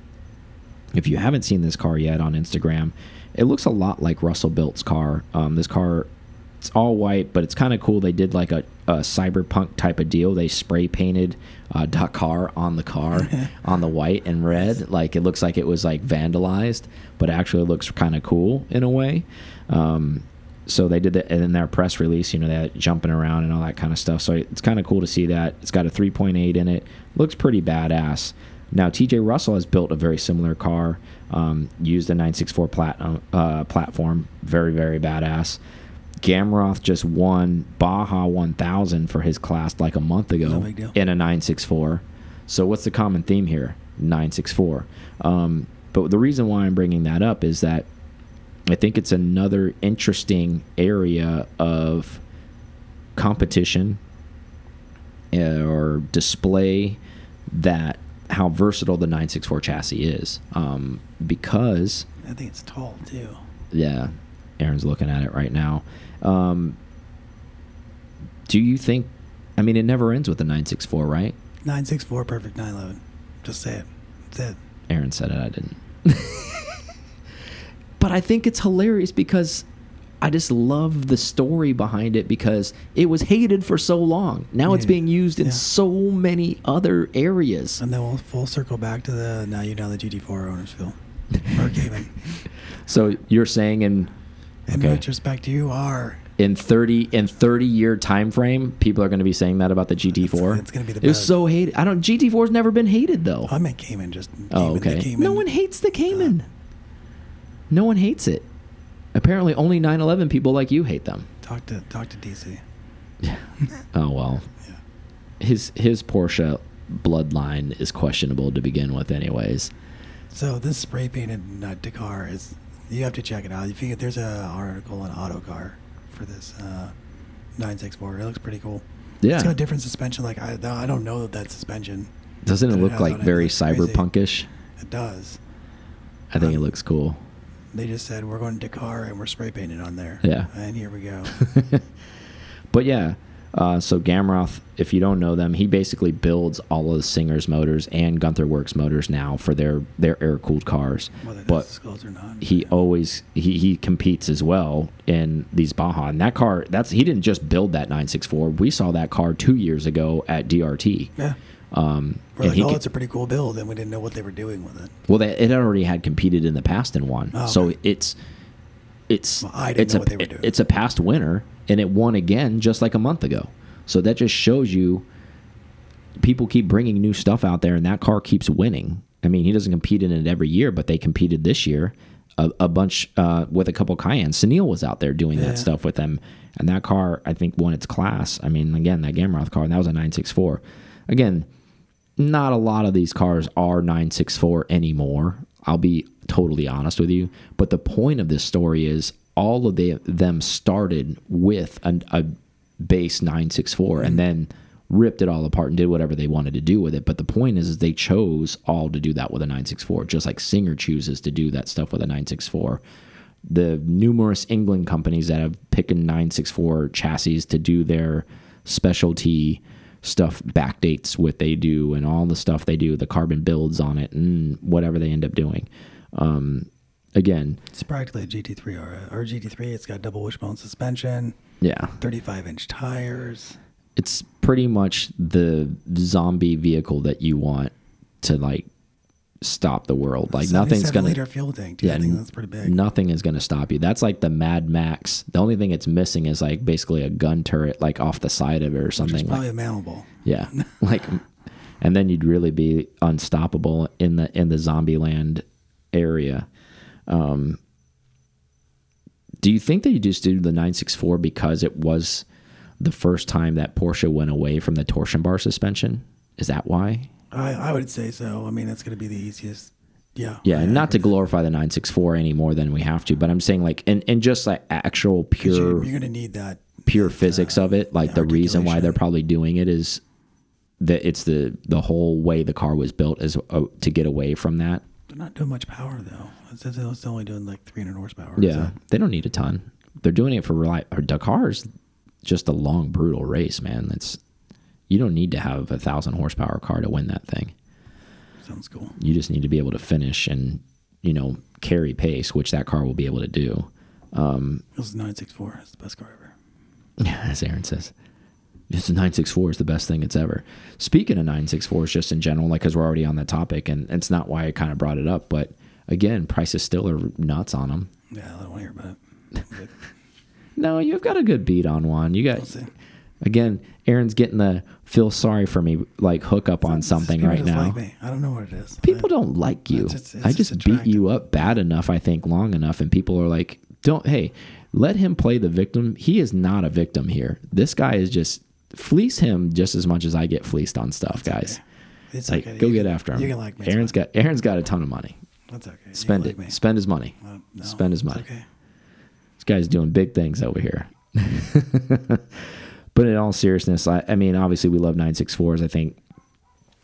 If you haven't seen this car yet on Instagram, it looks a lot like Russell Built's car. Um, this car, it's all white, but it's kind of cool. They did like a, a cyberpunk type of deal. They spray painted uh, Dakar on the car [LAUGHS] on the white and red. Like it looks like it was like vandalized, but actually looks kind of cool in a way. Um, so they did that in their press release, you know, that jumping around and all that kind of stuff. So it's kind of cool to see that. It's got a 3.8 in it. Looks pretty badass. Now, TJ Russell has built a very similar car, um, used a 964 plat uh, platform. Very, very badass. Gamroth just won Baja 1000 for his class like a month ago No in a 964. So what's the common theme here? 964. Um, but the reason why I'm bringing that up is that I think it's another interesting area of competition uh, or display that how versatile the 964 chassis is. Um, because I think it's tall too. yeah, Aaron's looking at it right now. Um, do you think? I mean, it never ends with the 964, right? 964 perfect 911. Just say it. That's it. Aaron said it. I didn't. [LAUGHS] but I think it's hilarious because I just love the story behind it because it was hated for so long. Now it's being used in Yeah. so many other areas. And then we'll full circle back to the now you know the GT4 owners feel. Cayman. [LAUGHS] So you're saying in In Okay. retrospect, you are. in 30 in 30 year time frame, people are going to be saying that about the GT4. It's- it's gonna be the It was best. so hated. I don't. GT4's never been hated though. I meant Cayman, just Oh, Cayman, the okay. Cayman. No one hates the Cayman. no one hates it. Apparently, only 911 people like you hate them. Talk to talk to DC. [LAUGHS] Oh well, Yeah. his his Porsche bloodline is questionable to begin with, anyways. So this spray painted uh, Dakar is you have to check it out. If you get there's a article on Autocar for this uh, 964. It looks pretty cool. Yeah, It's got a different suspension. Like I, I don't know that that suspension. doesn't it look like it. It very cyberpunkish? It does. I think it Um, looks cool. They just said we're going to Dakar and we're spray painted on there. Yeah. And here we go. [LAUGHS] but yeah, Uh, so Gamroth, if you don't know them, he basically builds all of Singer's motors and Gunther Werks motors now for their their air cooled cars. Whether but not. he always he, he competes as well in these Baja. And that car, that's he didn't just build that 964. We saw that car two years ago at DRT. yeah. Um, We're and like, he oh, it's a pretty cool build, and we didn't know what they were doing with it. well, they, it already had competed in the past and won. Oh, so okay. it's it's Well, I didn't it's know a what they were doing. it's a past winner, and it won again just like a month ago. So that just shows you people keep bringing new stuff out there, and that car keeps winning. I mean, he doesn't compete in it every year, but they competed this year a, a bunch uh, with a couple Cayennes. Sunil was out there doing Yeah. that stuff with them, and that car I think won its class. I mean, again, that Gamroth car, and that was a 964. Again, not a lot of these cars are 964 anymore. I'll be totally honest with you. But the point of this story is all of the, them started with a, a base 964 and then ripped it all apart and did whatever they wanted to do with it. But the point is, is they chose all to do that with a 964, just like Singer chooses to do that stuff with a 964. The numerous England companies that have picked 964 chassis to do their specialty stuff backdates what they do and all the stuff they do, the carbon builds on it and whatever they end up doing. Um, again, It's practically a GT3 or a, or GT3. It's got double wishbone suspension, yeah, 35 inch tires. it's pretty much the zombie vehicle that you want to like stop the world. Like nothing's gonna liter fuel tank. Think that's pretty big. Nothing is going to stop you. That's like the Mad Max. The only thing it's missing is like basically a gun turret, like off the side of it or Which something. is like- probably manable. Yeah, [LAUGHS] like, and then you'd really be unstoppable in the in the zombie land area. Um, do you think that you just do the 964 because it was the first time that Porsche went away from the torsion bar suspension? Is that why? I, I would say so. I mean, that's going to be the easiest. Yeah. Yeah, and not to glorify the 964 any more than we have to, but I'm saying like, and, and just like actual pure You're, you're going to need that. pure that, physics uh, of it like the reason why they're probably doing it is that it's the the whole way the car was built is uh, to get away from that They're not doing much power though. It's, only doing like 300 horsepower. yeah they don't need a ton they're doing it for reli- or dakar's just a long brutal race man it's you don't need to have a thousand horsepower car to win that thing sounds cool. you just need to be able to finish and you know carry pace which that car will be able to do um, This is 964. It's the best car ever. Yeah, [LAUGHS] as Aaron says. This 964 is the best thing it's ever. Speaking of 964s, just in general, like because we're already on that topic, and it's not why I kind of brought it up, but again, prices still are nuts on them. Yeah, I don't want to hear about it. [LAUGHS] No, you've got a good beat on one. You got again. Aaron's getting the feel sorry for me like hook up on something right now. Like me. I don't know what it is. People don't like you. It's just- it's I just just beat you up bad enough, I think, long enough, and people are like, "Don't hey, let him play the victim. He is not a victim here. This guy is just fleece him just as much as I get fleeced on stuff, guys. It's Like, okay. go You get can- after him. You can like me. Aaron's got Aaron's got a ton of money. That's okay. Spend it. me. Spend his money. Uh, no, Spend his money. Okay. This guy's doing big things over here. [LAUGHS] but in all seriousness, I, I mean, obviously we love 964s. I think,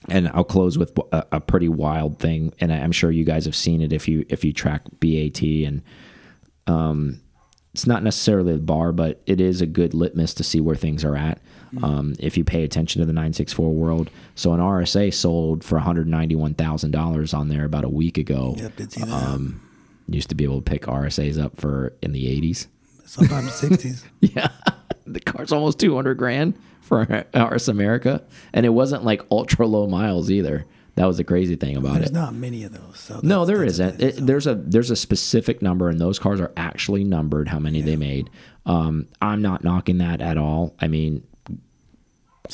and I'll close with a, a pretty wild thing, and I'm sure you guys have seen it if you if you track BAT, and um, it's not necessarily the bar, but it is a good litmus to see where things are at. Um, if you pay attention to the 964 world, so an RSA sold for 191 thousand dollars on there about a week ago. Yep, did see that. Um, used to be able to pick RSAs up for in the 80s. Sometimes 60s. [LAUGHS] Yeah, the car's almost two hundred grand for RS America, and it wasn't like ultra low miles either. That was the crazy thing about There's it. There's not many of those. So No, there isn't. It, so. there's a there's a specific number, and those cars are actually numbered. How many they made? Um, I'm not knocking that at all. I mean,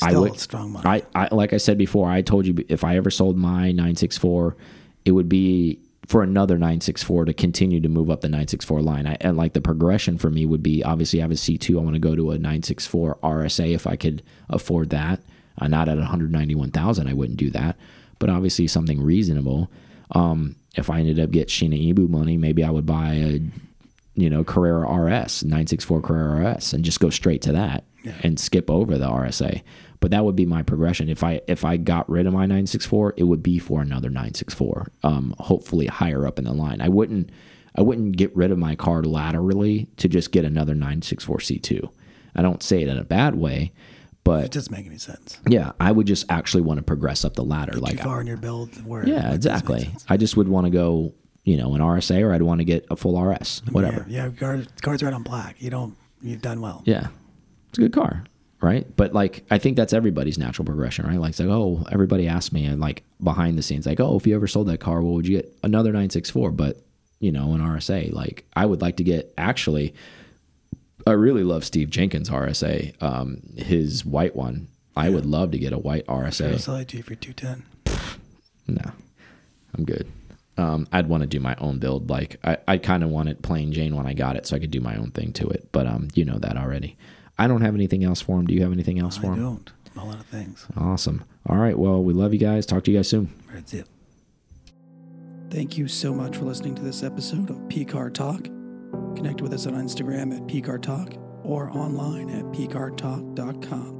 I Still would strong money. I, I like I said before. I told you if I ever sold my 964, it would be for another 964 to continue to move up the 964 line. I, and like the progression for me would be obviously I have a C2. I want to go to a 964 RSA if I could afford that. Uh, not at 191,000, I wouldn't do that. But obviously something reasonable. Um, if I ended up get Shiba Inu money, maybe I would buy a you know Carrera RS 964 Carrera RS and just go straight to that Yeah. and skip over the RSA. But that would be my progression. If I if I got rid of my 964, it would be for another 964. Um, hopefully higher up in the line. I wouldn't I wouldn't get rid of my car laterally to just get another 964 C2. I don't say it in a bad way, But It doesn't make any sense. yeah, I would just actually want to progress up the ladder. Too like, far in your build where yeah, exactly. I just would want to go, you know, an RSA, or I'd want to get a full RS, whatever. Yeah, yeah guards right on black. You don't. You've done well. Yeah. It's a good car, right? But like I think that's everybody's natural progression, right? Like it's like, oh, everybody asked me and like behind the scenes, like, oh, if you ever sold that car, what would you get? Another 964, but you know, an RSA. Like I would like to get actually I really love Steve Jenkins RSA, um, his white one. I would love to get a white RSA. sell it to you for two ten. No, I'm good. Um, I'd want to do my own build. Like I, I kind of want it plain Jane when I got it, so I could do my own thing to it. But um, you know that already. I don't have anything else for him. Do you have anything else for him? I don't. A lot of things. Awesome. All right. Well, we love you guys. Talk to you guys soon. That's it. Thank you so much for listening to this episode of PCAR Talk. Connect with us on Instagram at PCAR Talk or online at PCARTalk.com.